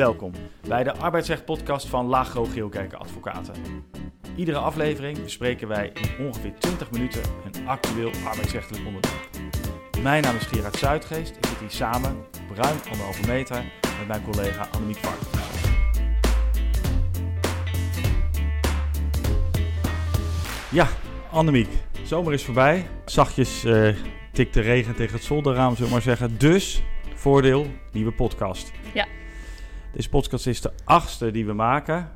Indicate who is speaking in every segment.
Speaker 1: Welkom bij de arbeidsrecht-podcast van Lagro Geelkerken Advocaten. Iedere aflevering bespreken wij in ongeveer 20 minuten een actueel arbeidsrechtelijk onderwerp. Mijn naam is Gerard Zuidgeest. Ik zit hier samen op ruim anderhalve meter met mijn collega Annemiek Varkens. Ja, Annemiek, zomer is voorbij. Zachtjes uh, tikt de regen tegen het zolderraam, zullen we maar zeggen. Dus, voordeel, nieuwe podcast.
Speaker 2: Ja.
Speaker 1: Deze podcast is de achtste die we maken.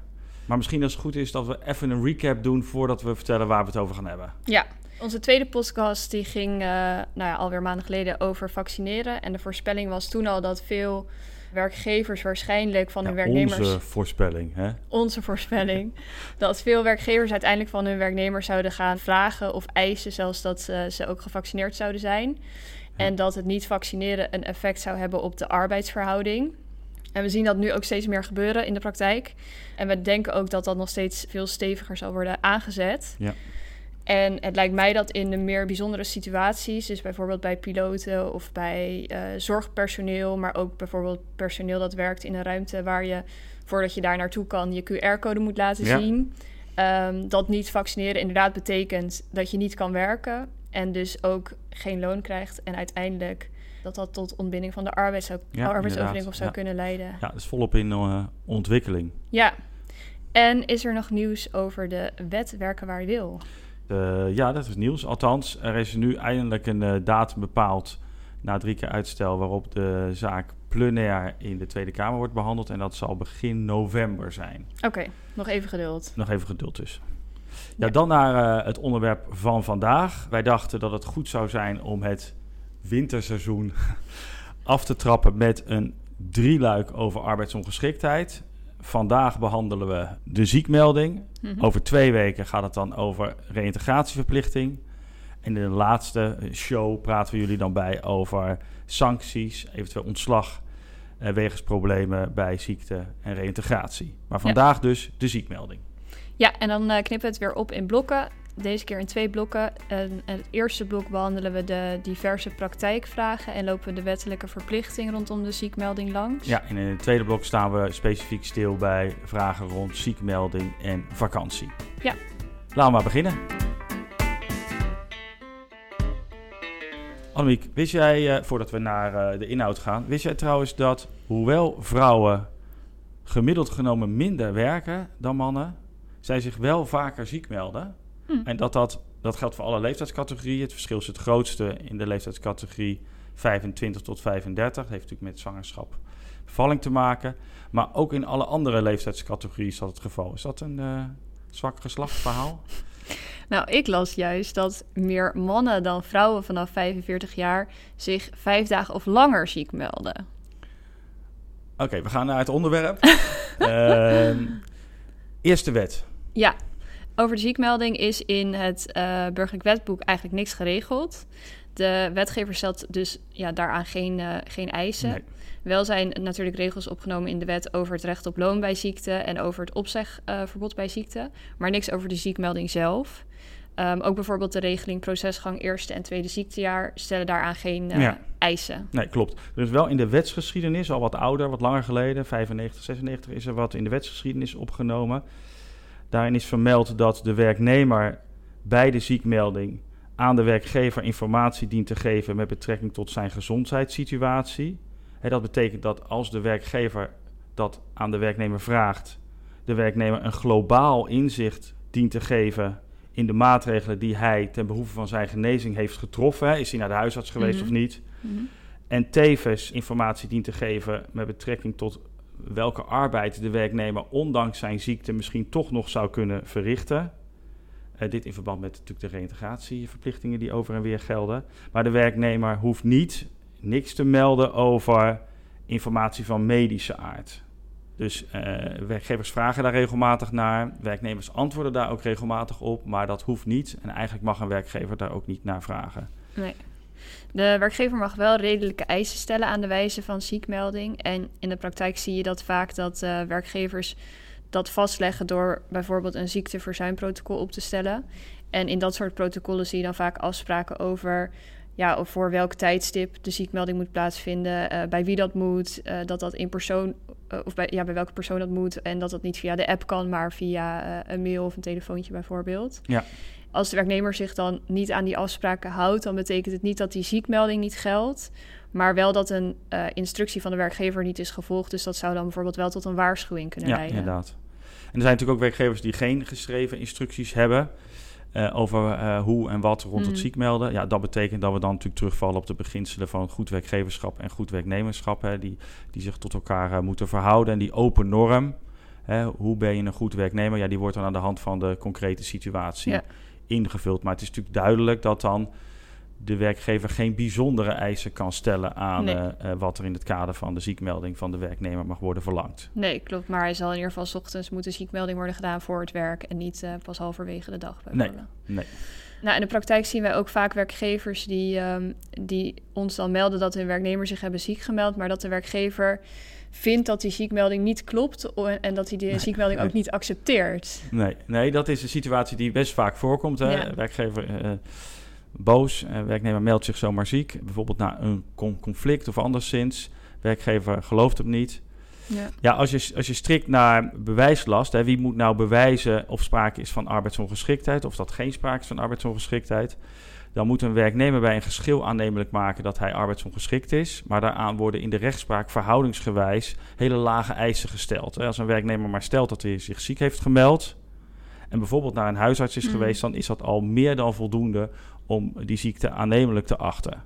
Speaker 1: Maar misschien als het goed is dat we even een recap doen voordat we vertellen waar we het over gaan hebben.
Speaker 2: Ja, onze tweede podcast die ging uh, nou ja, alweer maanden geleden over vaccineren. En de voorspelling was toen al dat veel werkgevers waarschijnlijk van hun werknemers...
Speaker 1: Onze voorspelling, hè?
Speaker 2: Onze voorspelling. dat veel werkgevers uiteindelijk van hun werknemers zouden gaan vragen of eisen... zelfs dat uh, ze ook gevaccineerd zouden zijn. En dat het niet vaccineren een effect zou hebben op de arbeidsverhouding. En we zien dat nu ook steeds meer gebeuren in de praktijk. En we denken ook dat dat nog steeds veel steviger zal worden aangezet.
Speaker 1: Ja.
Speaker 2: En het lijkt mij dat in de meer bijzondere situaties, dus bijvoorbeeld bij piloten of bij uh, zorgpersoneel, maar ook bijvoorbeeld personeel dat werkt in een ruimte waar je voordat je daar naartoe kan je QR-code moet laten
Speaker 1: Ja.
Speaker 2: zien, um, dat niet vaccineren inderdaad betekent dat je niet kan werken en dus ook geen loon krijgt en uiteindelijk dat dat tot ontbinding van de arbeids zou,
Speaker 1: Ja,
Speaker 2: arbeidsovereenkomst zou
Speaker 1: Ja.
Speaker 2: kunnen leiden.
Speaker 1: Ja, dat is volop in uh, ontwikkeling.
Speaker 2: Ja. En is er nog nieuws over de wet werken waar je wil?
Speaker 1: Uh, ja, dat is nieuws. Althans, er is nu eindelijk een uh, datum bepaald na drie keer uitstel waarop de zaak plenair in de Tweede Kamer wordt behandeld. En dat zal begin november zijn.
Speaker 2: Oké, okay, nog even geduld.
Speaker 1: Nog even geduld dus. Ja, dan naar het onderwerp van vandaag. Wij dachten dat het goed zou zijn om het winterseizoen af te trappen met een drieluik over arbeidsongeschiktheid. Vandaag behandelen we de ziekmelding. Mm -hmm. Over twee weken gaat het dan over reïntegratieverplichting. En in de laatste show praten we jullie dan bij over sancties, eventueel ontslag eh, wegens problemen bij ziekte en reïntegratie. Maar vandaag ja. dus de ziekmelding.
Speaker 2: Ja, en dan uh, knippen we het weer op in blokken. Deze keer in twee blokken. En het eerste blok behandelen we de diverse praktijkvragen en lopen we de wettelijke verplichting rondom de ziekmelding langs.
Speaker 1: Ja, en in het tweede blok staan we specifiek stil bij vragen rond ziekmelding en vakantie.
Speaker 2: Ja.
Speaker 1: Laten we maar beginnen. Annemiek, wist jij, uh, voordat we naar uh, de inhoud gaan, wist jij trouwens dat hoewel vrouwen gemiddeld genomen minder werken dan mannen, zij zich wel vaker ziek melden?
Speaker 2: Hm.
Speaker 1: En dat, dat, dat geldt voor alle leeftijdscategorieën. Het verschil is het grootste in de leeftijdscategorie 25 tot 35. Dat heeft natuurlijk met zwangerschap, bevalling te maken. Maar ook in alle andere leeftijdscategorieën is dat het geval. Is dat een uh, zwak geslachtsverhaal?
Speaker 2: Nou, ik las juist dat meer mannen dan vrouwen vanaf 45 jaar zich vijf dagen of langer ziek melden.
Speaker 1: Oké, okay, we gaan naar het onderwerp. uh, eerste wet.
Speaker 2: Ja, over de ziekmelding is in het uh, burgerlijk wetboek eigenlijk niks geregeld. De wetgever stelt dus ja, daaraan geen, uh, geen eisen.
Speaker 1: Nee.
Speaker 2: Wel zijn natuurlijk regels opgenomen in de wet over het recht op loon bij ziekte en over het opzegverbod uh, bij ziekte, maar niks over de ziekmelding zelf. Um, ook bijvoorbeeld de regeling procesgang eerste en tweede ziektejaar stellen daaraan geen uh,
Speaker 1: ja.
Speaker 2: eisen.
Speaker 1: Nee, klopt. Er is wel in de wetsgeschiedenis, al wat ouder, wat langer geleden, 95, 96, is er wat in de wetsgeschiedenis opgenomen. Daarin is vermeld dat de werknemer bij de ziekmelding aan de werkgever informatie dient te geven met betrekking tot zijn gezondheidssituatie. He, dat betekent dat als de werkgever dat aan de werknemer vraagt, de werknemer een globaal inzicht dient te geven in de maatregelen die hij ten behoeve van zijn genezing heeft getroffen. He, is hij naar de huisarts geweest
Speaker 2: Mhm.
Speaker 1: mm -hmm. of niet?
Speaker 2: Mm -hmm.
Speaker 1: En tevens informatie dient te geven met betrekking tot welke arbeid de werknemer ondanks zijn ziekte misschien toch nog zou kunnen verrichten. Uh, dit in verband met natuurlijk de reïntegratieverplichtingen die over en weer gelden. Maar de werknemer hoeft niet niks te melden over informatie van medische aard. Dus uh, werkgevers vragen daar regelmatig naar. Werknemers antwoorden daar ook regelmatig op. Maar dat hoeft niet. En eigenlijk mag een werkgever daar ook niet naar vragen.
Speaker 2: Nee. De werkgever mag wel redelijke eisen stellen aan de wijze van ziekmelding. En in de praktijk zie je dat vaak dat uh, werkgevers dat vastleggen door bijvoorbeeld een ziekteverzuimprotocol op te stellen. En in dat soort protocollen zie je dan vaak afspraken over ja, voor welk tijdstip de ziekmelding moet plaatsvinden, uh, bij wie dat moet, uh, dat dat in persoon, of bij, ja, bij welke persoon dat moet en dat dat niet via de app kan, maar via een mail of een telefoontje bijvoorbeeld.
Speaker 1: Ja.
Speaker 2: Als de werknemer zich dan niet aan die afspraken houdt, dan betekent het niet dat die ziekmelding niet geldt, maar wel dat een instructie van de werkgever niet is gevolgd. Dus dat zou dan bijvoorbeeld wel tot een waarschuwing kunnen
Speaker 1: ja,
Speaker 2: leiden.
Speaker 1: inderdaad. En er zijn natuurlijk ook werkgevers die geen geschreven instructies hebben. Uh, over uh, hoe en wat rond mm. het ziek melden. Ja, dat betekent dat we dan natuurlijk terugvallen op de beginselen van goed werkgeverschap en goed werknemerschap. Hè, die, die zich tot elkaar uh, moeten verhouden. En die open norm, hè, hoe ben je een goed werknemer? Ja, die wordt dan aan de hand van de concrete situatie ja. Ingevuld. Maar het is natuurlijk duidelijk dat dan de werkgever geen bijzondere eisen kan stellen aan nee. uh, uh, wat er in het kader van de ziekmelding van de werknemer mag worden verlangd.
Speaker 2: Nee, klopt. Maar hij zal in ieder geval s ochtends moet de ziekmelding worden gedaan voor het werk en niet uh, pas halverwege de dag.
Speaker 1: Nee, nee.
Speaker 2: Nou, in de praktijk zien wij ook vaak werkgevers die, um, die ons dan melden dat hun werknemer zich hebben ziek gemeld, maar dat de werkgever vindt dat die ziekmelding niet klopt en dat hij die nee, ziekmelding nee. ook niet accepteert.
Speaker 1: Nee, nee, dat is een situatie die best vaak voorkomt. Hè? Ja. Werkgever boos. Uh, werknemer meldt zich zomaar ziek, bijvoorbeeld na een conflict of anderszins. Werkgever gelooft hem niet. Ja, ja als, je, als je strikt naar bewijslast, hè, wie moet nou bewijzen of sprake is van arbeidsongeschiktheid, of dat geen sprake is van arbeidsongeschiktheid, dan moet een werknemer bij een geschil aannemelijk maken dat hij arbeidsongeschikt is. Maar daaraan worden in de rechtspraak verhoudingsgewijs hele lage eisen gesteld. Als een werknemer maar stelt dat hij zich ziek heeft gemeld, en bijvoorbeeld naar een huisarts is mm. geweest, dan is dat al meer dan voldoende om die ziekte aannemelijk te achten.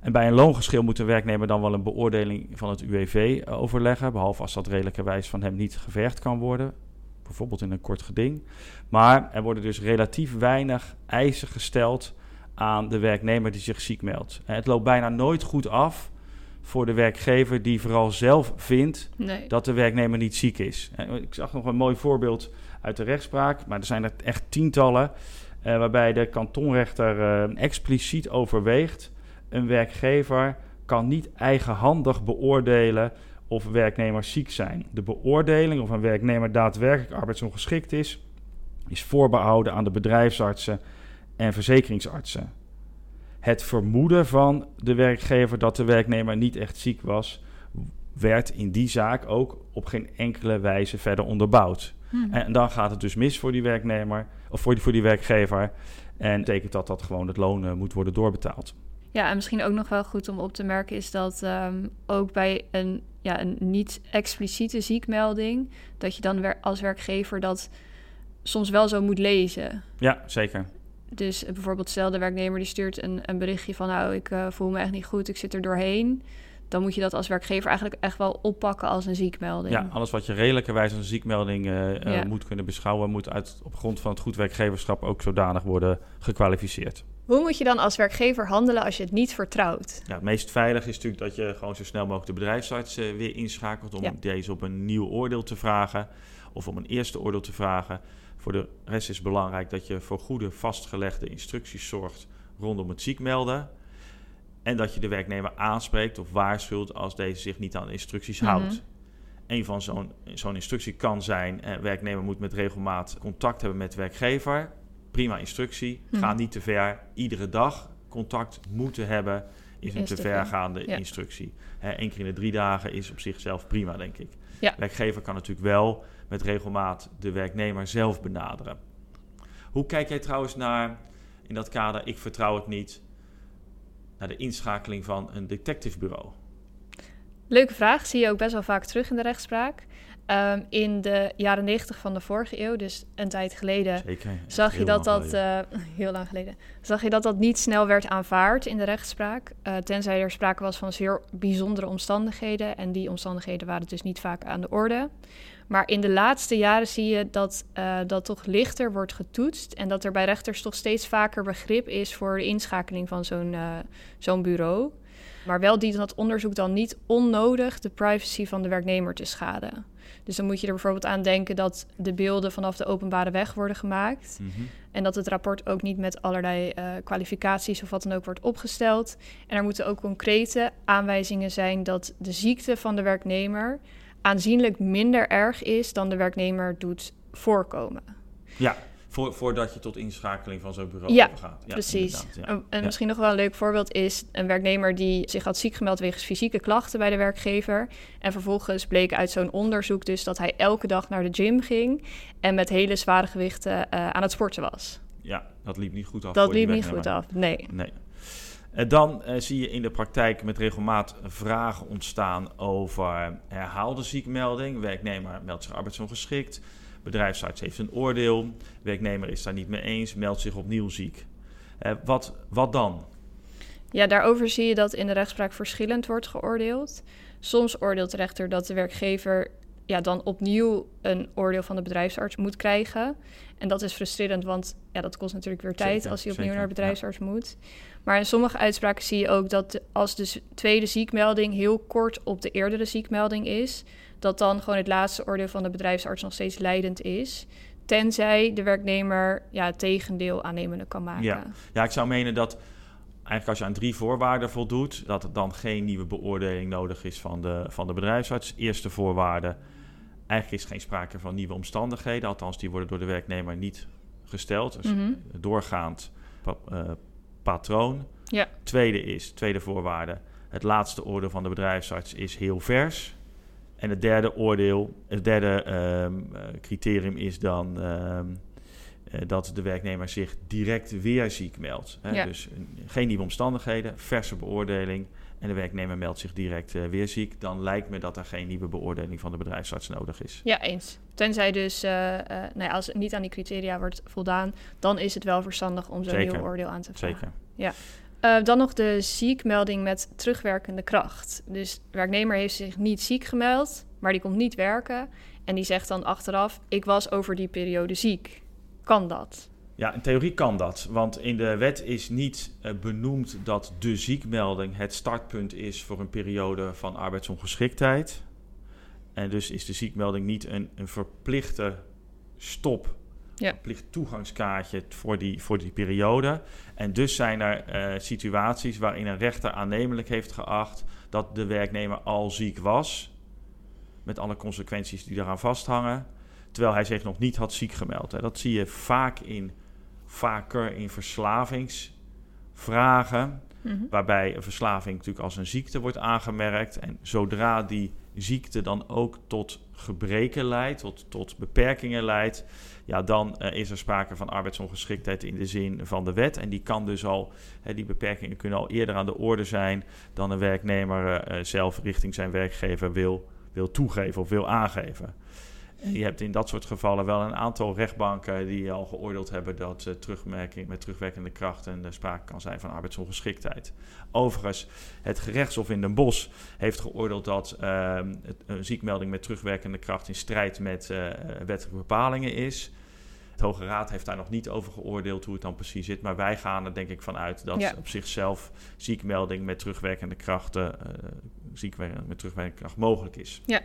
Speaker 1: En bij een loongeschil moet de werknemer dan wel een beoordeling van het UWV eh, overleggen, behalve als dat redelijkerwijs van hem niet gevergd kan worden, bijvoorbeeld in een kort geding. Maar er worden dus relatief weinig eisen gesteld aan de werknemer die zich ziek meldt. Het loopt bijna nooit goed af voor de werkgever die vooral zelf vindt
Speaker 2: nee.
Speaker 1: dat de werknemer niet ziek is. Ik zag nog een mooi voorbeeld uit de rechtspraak, maar er zijn er echt tientallen. Uh, waarbij de kantonrechter uh, expliciet overweegt: een werkgever kan niet eigenhandig beoordelen of werknemers ziek zijn. De beoordeling of een werknemer daadwerkelijk arbeidsongeschikt is, is voorbehouden aan de bedrijfsartsen en verzekeringsartsen. Het vermoeden van de werkgever dat de werknemer niet echt ziek was, werd in die zaak ook op geen enkele wijze verder onderbouwd. Hmm. En dan gaat het dus mis voor die werknemer of voor die, voor die werkgever. En betekent dat dat gewoon het loon uh, moet worden doorbetaald.
Speaker 2: Ja, en misschien ook nog wel goed om op te merken is dat um, ook bij een, ja, een niet expliciete ziekmelding, dat je dan weer als werkgever dat soms wel zo moet lezen.
Speaker 1: Ja, zeker.
Speaker 2: Dus uh, bijvoorbeeld stel de werknemer die stuurt een, een berichtje van nou ik uh, voel me echt niet goed, ik zit er doorheen dan moet je dat als werkgever eigenlijk echt wel oppakken als een ziekmelding.
Speaker 1: Ja, alles wat je redelijkerwijs als een ziekmelding uh, ja. moet kunnen beschouwen, moet uit, op grond van het goed werkgeverschap ook zodanig worden gekwalificeerd.
Speaker 2: Hoe moet je dan als werkgever handelen als je het niet vertrouwt?
Speaker 1: Ja, het meest veilig is natuurlijk dat je gewoon zo snel mogelijk de bedrijfsarts uh, weer inschakelt om ja. deze op een nieuw oordeel te vragen of om een eerste oordeel te vragen. Voor de rest is belangrijk dat je voor goede vastgelegde instructies zorgt rondom het ziekmelden. En dat je de werknemer aanspreekt of waarschuwt als deze zich niet aan instructies mm -hmm. houdt. Een van zo'n zo'n instructie kan zijn: eh, werknemer moet met regelmaat contact hebben met werkgever. Prima instructie. Mm -hmm. Ga niet te ver. Iedere dag contact moeten hebben is een te vergaande ja. instructie. Eén keer in de drie dagen is op zichzelf prima, denk ik.
Speaker 2: Ja.
Speaker 1: Werkgever kan natuurlijk wel met regelmaat de werknemer zelf benaderen. Hoe kijk jij trouwens naar, in dat kader, ik vertrouw het niet, naar de inschakeling van een detectivebureau?
Speaker 2: Leuke vraag, zie je ook best wel vaak terug in de rechtspraak. Um, in de jaren 90 van de vorige eeuw, dus een tijd geleden,
Speaker 1: Zeker,
Speaker 2: zag je dat dat uh, heel lang geleden, zag je dat dat niet snel werd aanvaard in de rechtspraak, uh, tenzij er sprake was van zeer bijzondere omstandigheden en die omstandigheden waren dus niet vaak aan de orde. Maar in de laatste jaren zie je dat uh, dat toch lichter wordt getoetst en dat er bij rechters toch steeds vaker begrip is voor de inschakeling van zo'n uh, zo'n bureau. Maar wel dient dat onderzoek dan niet onnodig de privacy van de werknemer te schaden. Dus dan moet je er bijvoorbeeld aan denken dat de beelden vanaf de openbare weg worden gemaakt. Mm -hmm. En dat het rapport ook niet met allerlei uh, kwalificaties of wat dan ook wordt opgesteld. En er moeten ook concrete aanwijzingen zijn dat de ziekte van de werknemer aanzienlijk minder erg is dan de werknemer doet voorkomen.
Speaker 1: Ja, Voor, voordat je tot inschakeling van zo'n bureau
Speaker 2: Ja,
Speaker 1: overgaat. Ja,
Speaker 2: Precies.
Speaker 1: ja.
Speaker 2: En, en
Speaker 1: Ja.
Speaker 2: misschien nog wel een leuk voorbeeld is een werknemer die zich had ziek gemeld wegens fysieke klachten bij de werkgever. En vervolgens bleek uit zo'n onderzoek dus dat hij elke dag naar de gym ging en met hele zware gewichten eh, aan het sporten was.
Speaker 1: Ja, dat liep niet goed af.
Speaker 2: dat
Speaker 1: voor die
Speaker 2: liep niet goed af. Nee.
Speaker 1: Nee. En dan eh, zie je in de praktijk met regelmaat vragen ontstaan over herhaalde ziekmelding. Werknemer meldt zich arbeidsongeschikt. Bedrijfsarts heeft een oordeel. Werknemer is daar niet mee eens, meldt zich opnieuw ziek. Eh, wat, wat dan?
Speaker 2: Ja, daarover zie je dat in de rechtspraak verschillend wordt geoordeeld. Soms oordeelt de rechter dat de werkgever ja, dan opnieuw een oordeel van de bedrijfsarts moet krijgen. En dat is frustrerend, want ja, dat kost natuurlijk weer tijd
Speaker 1: Zeker,
Speaker 2: als hij opnieuw
Speaker 1: zeker,
Speaker 2: naar de bedrijfsarts moet. Maar in sommige uitspraken zie je ook dat als de tweede ziekmelding heel kort op de eerdere ziekmelding is, dat dan gewoon het laatste oordeel van de bedrijfsarts nog steeds leidend is. Tenzij de werknemer ja, het tegendeel aannemende kan maken.
Speaker 1: Ja. Ja, ik zou menen dat eigenlijk als je aan drie voorwaarden voldoet, dat er dan geen nieuwe beoordeling nodig is van de, van de bedrijfsarts. Eerste voorwaarde, eigenlijk is geen sprake van nieuwe omstandigheden, althans die worden door de werknemer niet gesteld. Dus
Speaker 2: Mhm.
Speaker 1: doorgaand eh, patroon.
Speaker 2: Ja.
Speaker 1: Tweede is, tweede voorwaarde, het laatste oordeel van de bedrijfsarts is heel vers. En het derde oordeel, het derde ehm, eh, criterium is dan ehm, eh, dat de werknemer zich direct weer ziek meldt. Hè?
Speaker 2: Ja.
Speaker 1: Dus een- geen nieuwe omstandigheden, verse beoordeling en de werknemer meldt zich direct eh, weer ziek. Dan lijkt me dat er geen nieuwe beoordeling van de bedrijfsarts nodig is.
Speaker 2: Ja, eens. Tenzij dus, eh, eh, nou ja, als het niet aan die criteria wordt voldaan, dan is het wel verstandig om zo'n nieuw oordeel aan te vragen.
Speaker 1: Zeker.
Speaker 2: Eh, dan nog de ziekmelding met terugwerkende kracht. Dus de werknemer heeft zich niet ziek gemeld, maar die komt niet werken. En die zegt dan achteraf, ik was over die periode ziek. Kan dat?
Speaker 1: Ja, in theorie kan dat. Want in de wet is niet eh, benoemd dat de ziekmelding het startpunt is voor een periode van arbeidsongeschiktheid. En dus is de ziekmelding niet een, een verplichte stop,
Speaker 2: Ja.
Speaker 1: verplicht toegangskaartje voor die, voor die periode. En dus zijn er eh, situaties waarin een rechter aannemelijk heeft geacht dat de werknemer al ziek was. Met alle consequenties die daaraan vasthangen terwijl hij zich nog niet had ziek gemeld. Dat zie je vaak in, vaker in verslavingsvragen,
Speaker 2: Mhm.
Speaker 1: waarbij een verslaving natuurlijk als een ziekte wordt aangemerkt. En zodra die ziekte dan ook tot gebreken leidt, tot, tot beperkingen leidt, ja, dan eh, is er sprake van arbeidsongeschiktheid in de zin van de wet. En die kan dus al, hè, die beperkingen kunnen al eerder aan de orde zijn dan een werknemer eh, eh, zelf richting zijn werkgever wil, wil toegeven of wil aangeven. Je hebt in dat soort gevallen wel een aantal rechtbanken die al geoordeeld hebben dat eh, terugmerking met terugwerkende kracht en sprake kan zijn van arbeidsongeschiktheid. Overigens, het gerechtshof in Den Bosch heeft geoordeeld dat ehm, het- een ziekmelding met terugwerkende kracht in strijd met eh, wettelijke bepalingen is. Het Hoge Raad heeft daar nog niet over geoordeeld hoe het dan precies zit. Maar wij gaan er denk ik vanuit dat
Speaker 2: Ja.
Speaker 1: op zichzelf ziekmelding met terugwerkende krachten, eh ziekmelding met terugwerkende kracht mogelijk is.
Speaker 2: Ja.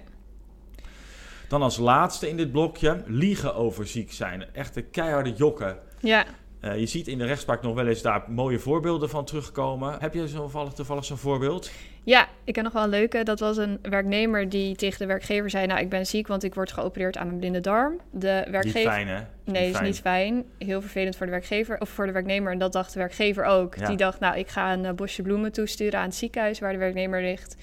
Speaker 1: Dan als laatste in dit blokje, liegen over ziek zijn. Echte keiharde jokken.
Speaker 2: Ja,
Speaker 1: Eh, je ziet in de rechtspraak nog wel eens daar mooie voorbeelden van terugkomen. Heb je zo toevallig, toevallig zo'n voorbeeld?
Speaker 2: Ja, ik heb nog wel een leuke. Dat was een werknemer die tegen de werkgever zei... nou, ik ben ziek, want ik word geopereerd aan mijn blinde darm. De
Speaker 1: Niet
Speaker 2: werkgever...
Speaker 1: fijn, hè?
Speaker 2: Nee, is niet fijn. Heel vervelend voor de werkgever of voor de werknemer. En dat dacht de werkgever ook.
Speaker 1: Ja.
Speaker 2: Die dacht, nou, ik ga een eh, bosje bloemen toesturen aan het ziekenhuis waar de werknemer ligt.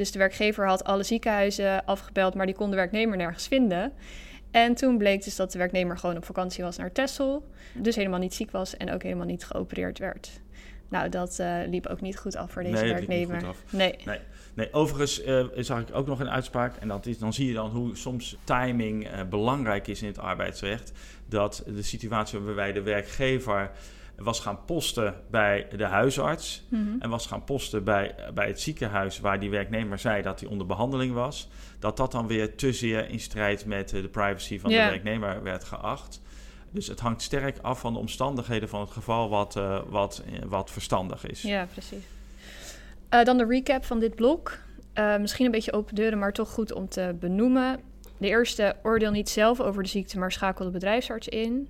Speaker 2: Dus de werkgever had alle ziekenhuizen afgebeld, maar die kon de werknemer nergens vinden. En toen bleek dus dat de werknemer gewoon op vakantie was naar Texel. Dus helemaal niet ziek was en ook helemaal niet geopereerd werd. Nou, dat eh, liep ook niet goed af voor deze
Speaker 1: Nee, dat liep niet
Speaker 2: werknemer.
Speaker 1: goed af.
Speaker 2: Nee.
Speaker 1: Nee, overigens eh, zag ik ook nog een uitspraak. En dat is, dan zie je dan hoe soms timing eh, belangrijk is in het arbeidsrecht. Dat de situatie waarbij de werkgever was gaan posten bij de huisarts.
Speaker 2: Mhm.
Speaker 1: En was gaan posten bij, bij het ziekenhuis waar die werknemer zei dat hij onder behandeling was. Dat dat dan weer te zeer in strijd met eh, de privacy van de werknemer werd geacht. Dus het hangt sterk af van de omstandigheden van het geval wat, eh, wat, eh, wat verstandig is.
Speaker 2: Ja, precies. Dan de recap van dit blok. Misschien een beetje open deuren, maar toch goed om te benoemen. De eerste, oordeel niet zelf over de ziekte, maar schakel de bedrijfsarts in.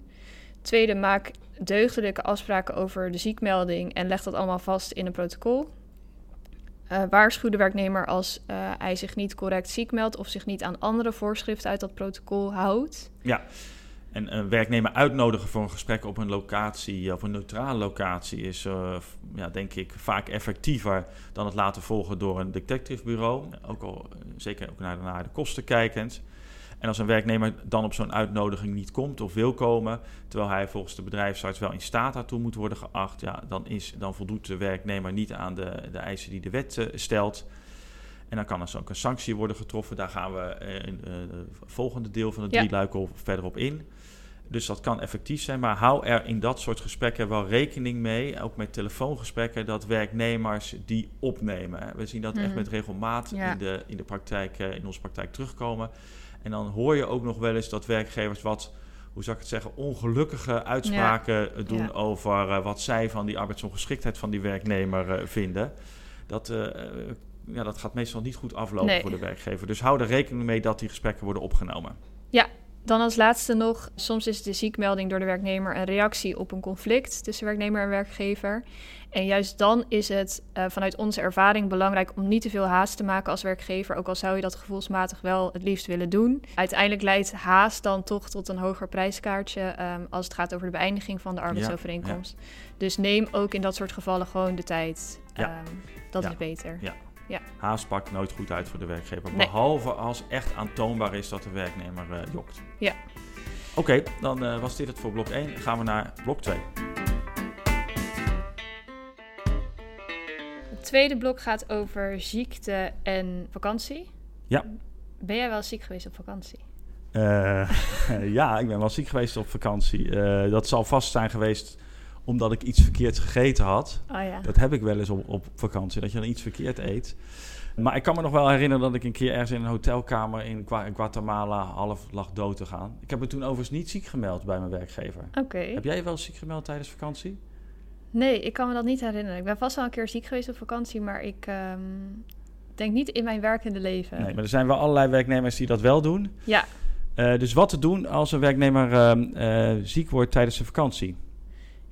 Speaker 2: Tweede, maak deugdelijke afspraken over de ziekmelding en leg dat allemaal vast in een protocol. Eh, waarschuw de werknemer als eh, hij zich niet correct ziek meldt of zich niet aan andere voorschriften uit dat protocol houdt.
Speaker 1: En een werknemer uitnodigen voor een gesprek op een locatie, of een neutrale locatie, is uh, ja, denk ik vaak effectiever dan het laten volgen door een detectivebureau. Ook al zeker ook naar, naar de kosten kijkend. En als een werknemer dan op zo'n uitnodiging niet komt of wil komen, terwijl hij volgens de bedrijfsarts wel in staat daartoe moet worden geacht, ja, dan, is, dan voldoet de werknemer niet aan de, de eisen die de wet uh, stelt. En dan kan er ook een sanctie worden getroffen. Daar gaan we in het volgende deel van het ja. drieluik verder op in. Dus dat kan effectief zijn, maar hou er in dat soort gesprekken wel rekening mee, ook met telefoongesprekken, dat werknemers die opnemen. We zien dat echt met regelmaat in, de, in de praktijk, in onze praktijk terugkomen. En dan hoor je ook nog wel eens dat werkgevers wat, hoe zou ik het zeggen, ongelukkige uitspraken doen over uh, wat zij van die arbeidsongeschiktheid van die werknemer uh, vinden. Dat, uh, ja, dat gaat meestal niet goed aflopen nee. voor de werkgever. Dus hou er rekening mee dat die gesprekken worden opgenomen.
Speaker 2: Ja, dan als laatste nog, soms is de ziekmelding door de werknemer een reactie op een conflict tussen werknemer en werkgever. En juist dan is het uh, vanuit onze ervaring belangrijk om niet te veel haast te maken als werkgever, ook al zou je dat gevoelsmatig wel het liefst willen doen. Uiteindelijk leidt haast dan toch tot een hoger prijskaartje um, als het gaat over de beëindiging van de arbeidsovereenkomst. Ja, ja. Dus neem ook in dat soort gevallen gewoon de tijd. Ja. Um, dat is beter.
Speaker 1: Ja. Ja. Haast pakt nooit goed uit voor de werkgever. Nee. Behalve als echt aantoonbaar is dat de werknemer uh, jokt.
Speaker 2: Ja.
Speaker 1: Oké, okay, dan uh, was dit het voor blok 1. Gaan we naar blok 2.
Speaker 2: Het tweede blok gaat over ziekte en vakantie.
Speaker 1: Ja.
Speaker 2: Ben jij wel ziek geweest op vakantie?
Speaker 1: Uh, ja, ik ben wel ziek geweest op vakantie. dat zal vast zijn geweest omdat ik iets verkeerds gegeten had.
Speaker 2: Oh ja.
Speaker 1: Dat heb ik wel eens op, op vakantie, dat je dan iets verkeerd eet. Maar ik kan me nog wel herinneren dat ik een keer ergens in een hotelkamer in Guatemala half lag dood te gaan. Ik heb me toen overigens niet ziek gemeld bij mijn werkgever.
Speaker 2: Oké.
Speaker 1: Heb jij je wel ziek gemeld tijdens vakantie?
Speaker 2: Nee, ik kan me dat niet herinneren. Ik ben vast wel een keer ziek geweest op vakantie, maar ik um, denk niet in mijn werkende leven.
Speaker 1: Nee, maar er zijn wel allerlei werknemers die dat wel doen.
Speaker 2: Ja.
Speaker 1: Uh, dus wat te doen als een werknemer uh, uh, ziek wordt tijdens zijn vakantie?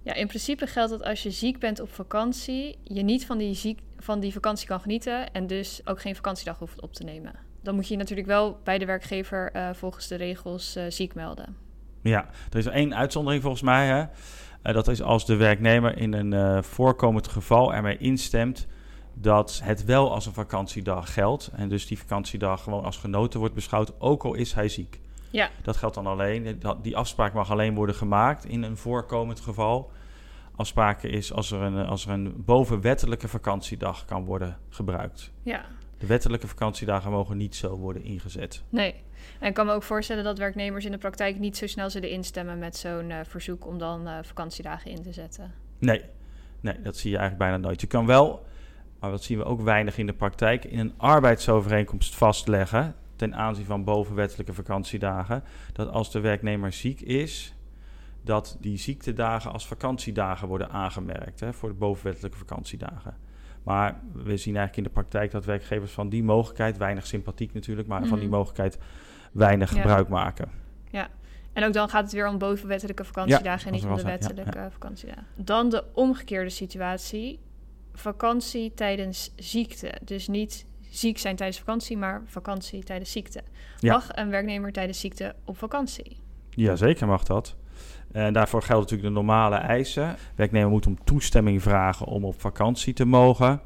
Speaker 2: Ja, in principe geldt dat als je ziek bent op vakantie, je niet van die, ziek, van die vakantie kan genieten en dus ook geen vakantiedag hoeft op te nemen. Dan moet je natuurlijk wel bij de werkgever uh, volgens de regels uh, ziek melden.
Speaker 1: Ja, er is één uitzondering volgens mij. Hè? Uh, dat is als de werknemer in een voorkomend geval ermee instemt dat het wel als een vakantiedag geldt. En dus die vakantiedag gewoon als genoten wordt beschouwd, ook al is hij ziek.
Speaker 2: Ja.
Speaker 1: Dat geldt dan alleen. Die afspraak mag alleen worden gemaakt in een voorkomend geval. Afspraken is als er een, als er een bovenwettelijke vakantiedag kan worden gebruikt.
Speaker 2: Ja.
Speaker 1: De wettelijke vakantiedagen mogen niet zo worden ingezet.
Speaker 2: Nee. En ik kan me ook voorstellen dat werknemers in de praktijk niet zo snel zullen instemmen met zo'n uh, verzoek om dan uh, vakantiedagen in te zetten.
Speaker 1: Nee. nee, dat zie je eigenlijk bijna nooit. Je kan wel, maar dat zien we ook weinig in de praktijk, in een arbeidsovereenkomst vastleggen ten aanzien van bovenwettelijke vakantiedagen, dat als de werknemer ziek is, dat die ziektedagen als vakantiedagen worden aangemerkt hè, voor de bovenwettelijke vakantiedagen. Maar we zien eigenlijk in de praktijk dat werkgevers van die mogelijkheid, weinig sympathiek natuurlijk, maar mm. van die mhm. mogelijkheid weinig ja. gebruik maken.
Speaker 2: Ja, en ook dan gaat het weer om bovenwettelijke vakantiedagen ja, en niet om de wettelijke ja, vakantiedagen. Dan de omgekeerde situatie. Vakantie tijdens ziekte. Dus niet ziek zijn tijdens vakantie, maar vakantie tijdens ziekte. Mag een werknemer tijdens ziekte op vakantie?
Speaker 1: Ja, zeker mag dat. En daarvoor gelden natuurlijk de normale eisen. Werknemer moet om toestemming vragen om op vakantie te mogen.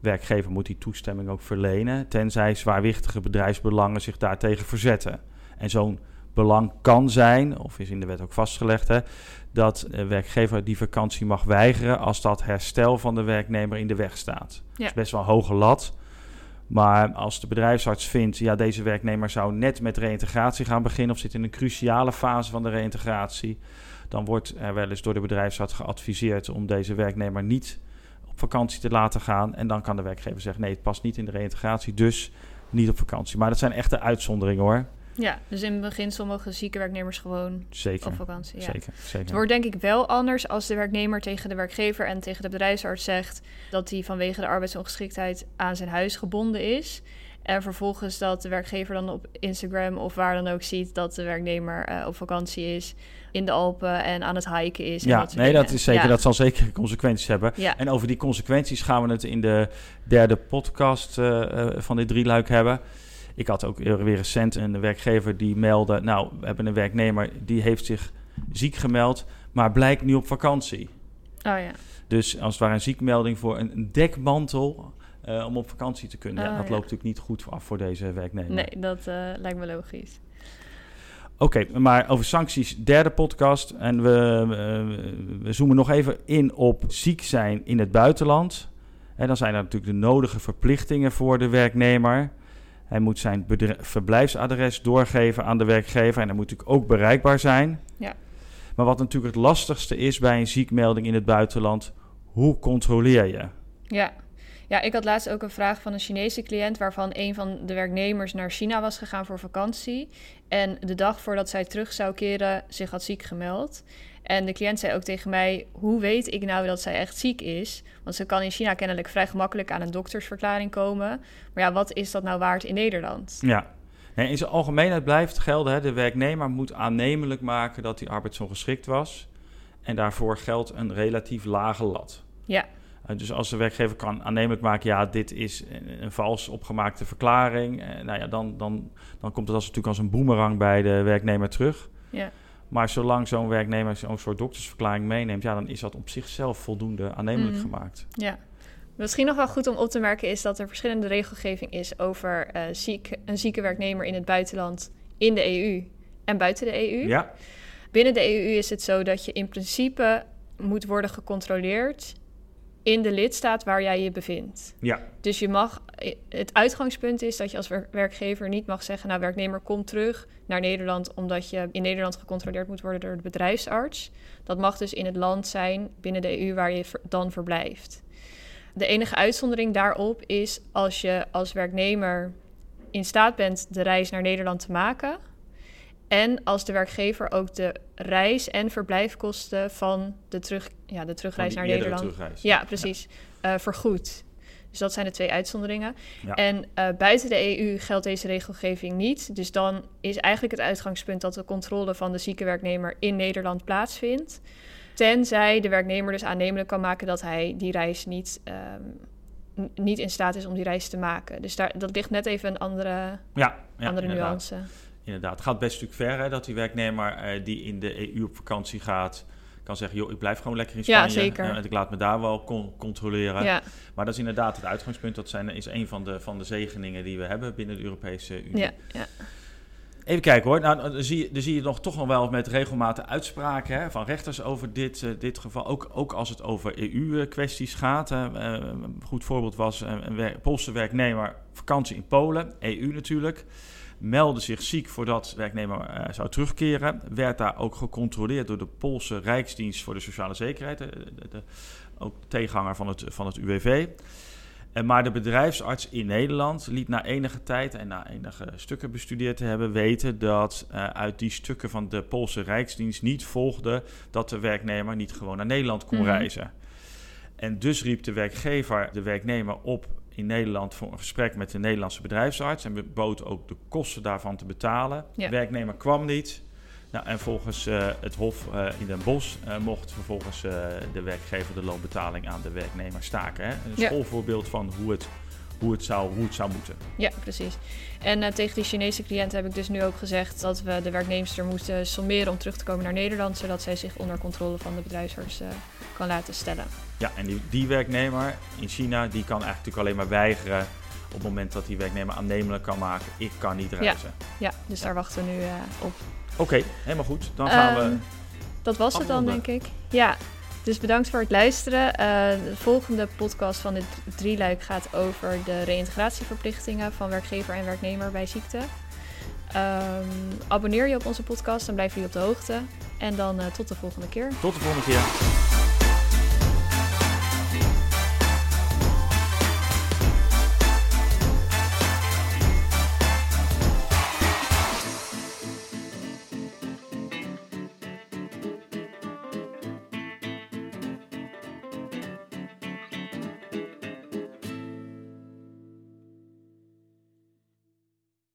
Speaker 1: Werkgever moet die toestemming ook verlenen, tenzij zwaarwichtige bedrijfsbelangen zich daartegen verzetten. En zo'n belang kan zijn, of is in de wet ook vastgelegd, hè, dat de werkgever die vakantie mag weigeren als dat herstel van de werknemer in de weg staat. Ja. Dat is best wel een hoge lat. Maar als de bedrijfsarts vindt, ja, deze werknemer zou net met reïntegratie gaan beginnen of zit in een cruciale fase van de reïntegratie, dan wordt er wel eens door de bedrijfsarts geadviseerd om deze werknemer niet op vakantie te laten gaan. En dan kan de werkgever zeggen, nee, het past niet in de reïntegratie, dus niet op vakantie. Maar dat zijn echte uitzonderingen hoor.
Speaker 2: Ja, dus in beginsel mogen zieke werknemers gewoon
Speaker 1: zeker,
Speaker 2: op vakantie. Ja.
Speaker 1: Zeker, zeker.
Speaker 2: Het wordt denk ik wel anders als de werknemer tegen de werkgever en tegen de bedrijfsarts zegt dat hij vanwege de arbeidsongeschiktheid aan zijn huis gebonden is. En vervolgens dat de werkgever dan op Instagram of waar dan ook ziet dat de werknemer uh, op vakantie is in de Alpen en aan het hiken is.
Speaker 1: Ja,
Speaker 2: dat
Speaker 1: nee,
Speaker 2: dingen.
Speaker 1: dat is zeker. Ja. Dat zal zeker consequenties hebben.
Speaker 2: Ja.
Speaker 1: En over die consequenties gaan we het in de derde podcast uh, uh, van dit drieluik hebben. Ik had ook weer recent een werkgever die meldde... nou, we hebben een werknemer die heeft zich ziek gemeld... maar blijkt nu op vakantie.
Speaker 2: Oh ja.
Speaker 1: Dus als het ware een ziekmelding voor een, dekmantel... eh, om op vakantie te kunnen.
Speaker 2: Oh,
Speaker 1: dat
Speaker 2: ja.
Speaker 1: loopt natuurlijk niet goed af voor deze werknemer.
Speaker 2: Nee, dat eh, lijkt me logisch.
Speaker 1: Oké, maar over sancties, derde podcast. En we, we, we zoomen nog even in op ziek zijn in het buitenland. En dan zijn er natuurlijk de nodige verplichtingen voor de werknemer. Hij moet zijn verblijfsadres doorgeven aan de werkgever. En dat moet natuurlijk ook bereikbaar zijn.
Speaker 2: Ja.
Speaker 1: Maar wat natuurlijk het lastigste is bij een ziekmelding in het buitenland... hoe controleer je?
Speaker 2: Ja. ja, ik had laatst ook een vraag van een Chinese cliënt... waarvan een van de werknemers naar China was gegaan voor vakantie... en de dag voordat zij terug zou keren zich had ziek gemeld... En de cliënt zei ook tegen mij: Hoe weet ik nou dat zij echt ziek is? Want ze kan in China kennelijk vrij gemakkelijk aan een doktersverklaring komen. Maar ja, wat is dat nou waard in Nederland?
Speaker 1: Ja. Nee, in zijn algemeenheid blijft gelden, hè, de werknemer moet aannemelijk maken dat die arbeidsongeschikt was. En daarvoor geldt een relatief lage lat.
Speaker 2: Ja,
Speaker 1: Uh, dus als de werkgever kan aannemelijk maken, ja, dit is een, een vals opgemaakte verklaring, eh, nou ja, dan, dan, dan komt het als, natuurlijk als een boemerang bij de werknemer terug.
Speaker 2: ja,
Speaker 1: Maar zolang zo'n werknemer zo'n soort doktersverklaring meeneemt, ja, dan is dat op zichzelf voldoende aannemelijk
Speaker 2: Mhm.
Speaker 1: gemaakt.
Speaker 2: ja. Misschien nog wel goed om op te merken is dat er verschillende regelgeving is over eh, ziek, een zieke werknemer in het buitenland in de EU en buiten de EU.
Speaker 1: Ja,
Speaker 2: Binnen de EU is het zo dat je in principe moet worden gecontroleerd in de lidstaat waar jij je bevindt.
Speaker 1: ja,
Speaker 2: Dus je mag, het uitgangspunt is dat je als wer- werkgever niet mag zeggen, nou werknemer kom terug naar Nederland omdat je in Nederland gecontroleerd moet worden door de bedrijfsarts. Dat mag dus in het land zijn binnen de EU waar je dan verblijft. De enige uitzondering daarop is als je als werknemer in staat bent de reis naar Nederland te maken. En als de werkgever ook de reis- en verblijfkosten van de, terug, ja, de terugreis naar Nederland
Speaker 1: terugreis.
Speaker 2: ja, precies. Eh, vergoed. Dus dat zijn de twee uitzonderingen.
Speaker 1: Ja.
Speaker 2: En eh, buiten de EU geldt deze regelgeving niet. Dus dan is eigenlijk het uitgangspunt dat de controle van de zieke werknemer in Nederland plaatsvindt. Tenzij de werknemer dus aannemelijk kan maken dat hij die reis niet, ehm, niet in staat is om die reis te maken. Dus daar, dat ligt net even een andere,
Speaker 1: Ja, ja,
Speaker 2: andere nuance.
Speaker 1: Inderdaad, het gaat best een stuk ver hè, dat die werknemer eh, die in de EU op vakantie gaat, kan zeggen, joh, ik blijf gewoon lekker in
Speaker 2: Ja,
Speaker 1: Spanje.
Speaker 2: zeker.
Speaker 1: eh, en ik laat me daar wel con- controleren.
Speaker 2: Ja,
Speaker 1: Maar dat is inderdaad het uitgangspunt. Dat zijn, is een van de, van de zegeningen die we hebben binnen de Europese Unie.
Speaker 2: ja, ja.
Speaker 1: Even kijken hoor. Nou, dan, zie je, dan zie je nog toch nog wel met regelmatig uitspraken hè, van rechters over dit, eh, dit geval. Ook, ook als het over EU-kwesties gaat. hè. Een goed voorbeeld was een, een wer- Poolse werknemer vakantie in Polen, EU natuurlijk. Meldde zich ziek voordat de werknemer eh, zou terugkeren. Werd daar ook gecontroleerd door de Poolse Rijksdienst voor de Sociale Zekerheid. de- de- de- ook tegenhanger van het, van het UWV. En maar de bedrijfsarts in Nederland liet na enige tijd en na enige stukken bestudeerd te hebben weten dat eh, uit die stukken van de Poolse Rijksdienst niet volgde dat de werknemer niet gewoon naar Nederland kon
Speaker 2: Mhm.
Speaker 1: reizen. En dus riep de werkgever de werknemer op in Nederland voor een gesprek met de Nederlandse bedrijfsarts en bood ook de kosten daarvan te betalen.
Speaker 2: Ja.
Speaker 1: De werknemer kwam niet. Nou, en volgens eh, het Hof eh, in Den Bosch eh, mocht vervolgens de werkgever de loonbetaling aan de werknemer staken. Hè? Een schoolvoorbeeld van hoe het, hoe, het zou, hoe het zou moeten.
Speaker 2: Ja, precies. En eh, tegen die Chinese cliënt heb ik dus nu ook gezegd dat we de werknemster moeten sommeren om terug te komen naar Nederland, zodat zij zich onder controle van de bedrijfsarts eh, kan laten stellen.
Speaker 1: Ja, en die, die werknemer in China die kan eigenlijk natuurlijk alleen maar weigeren op het moment dat die werknemer aannemelijk kan maken, ik kan niet reizen.
Speaker 2: Ja, dus daar wachten we nu eh, op.
Speaker 1: Oké, helemaal goed. Dan gaan
Speaker 2: Ehm,
Speaker 1: we...
Speaker 2: Dat was het dan, denk ik. Ja, dus bedankt voor het luisteren. Eh, de volgende podcast van dit drieluik gaat over de reïntegratieverplichtingen van werkgever en werknemer bij ziekte. Ehm, abonneer je op onze podcast, dan blijven jullie op de hoogte. En dan eh, tot de volgende keer.
Speaker 1: Tot de volgende keer.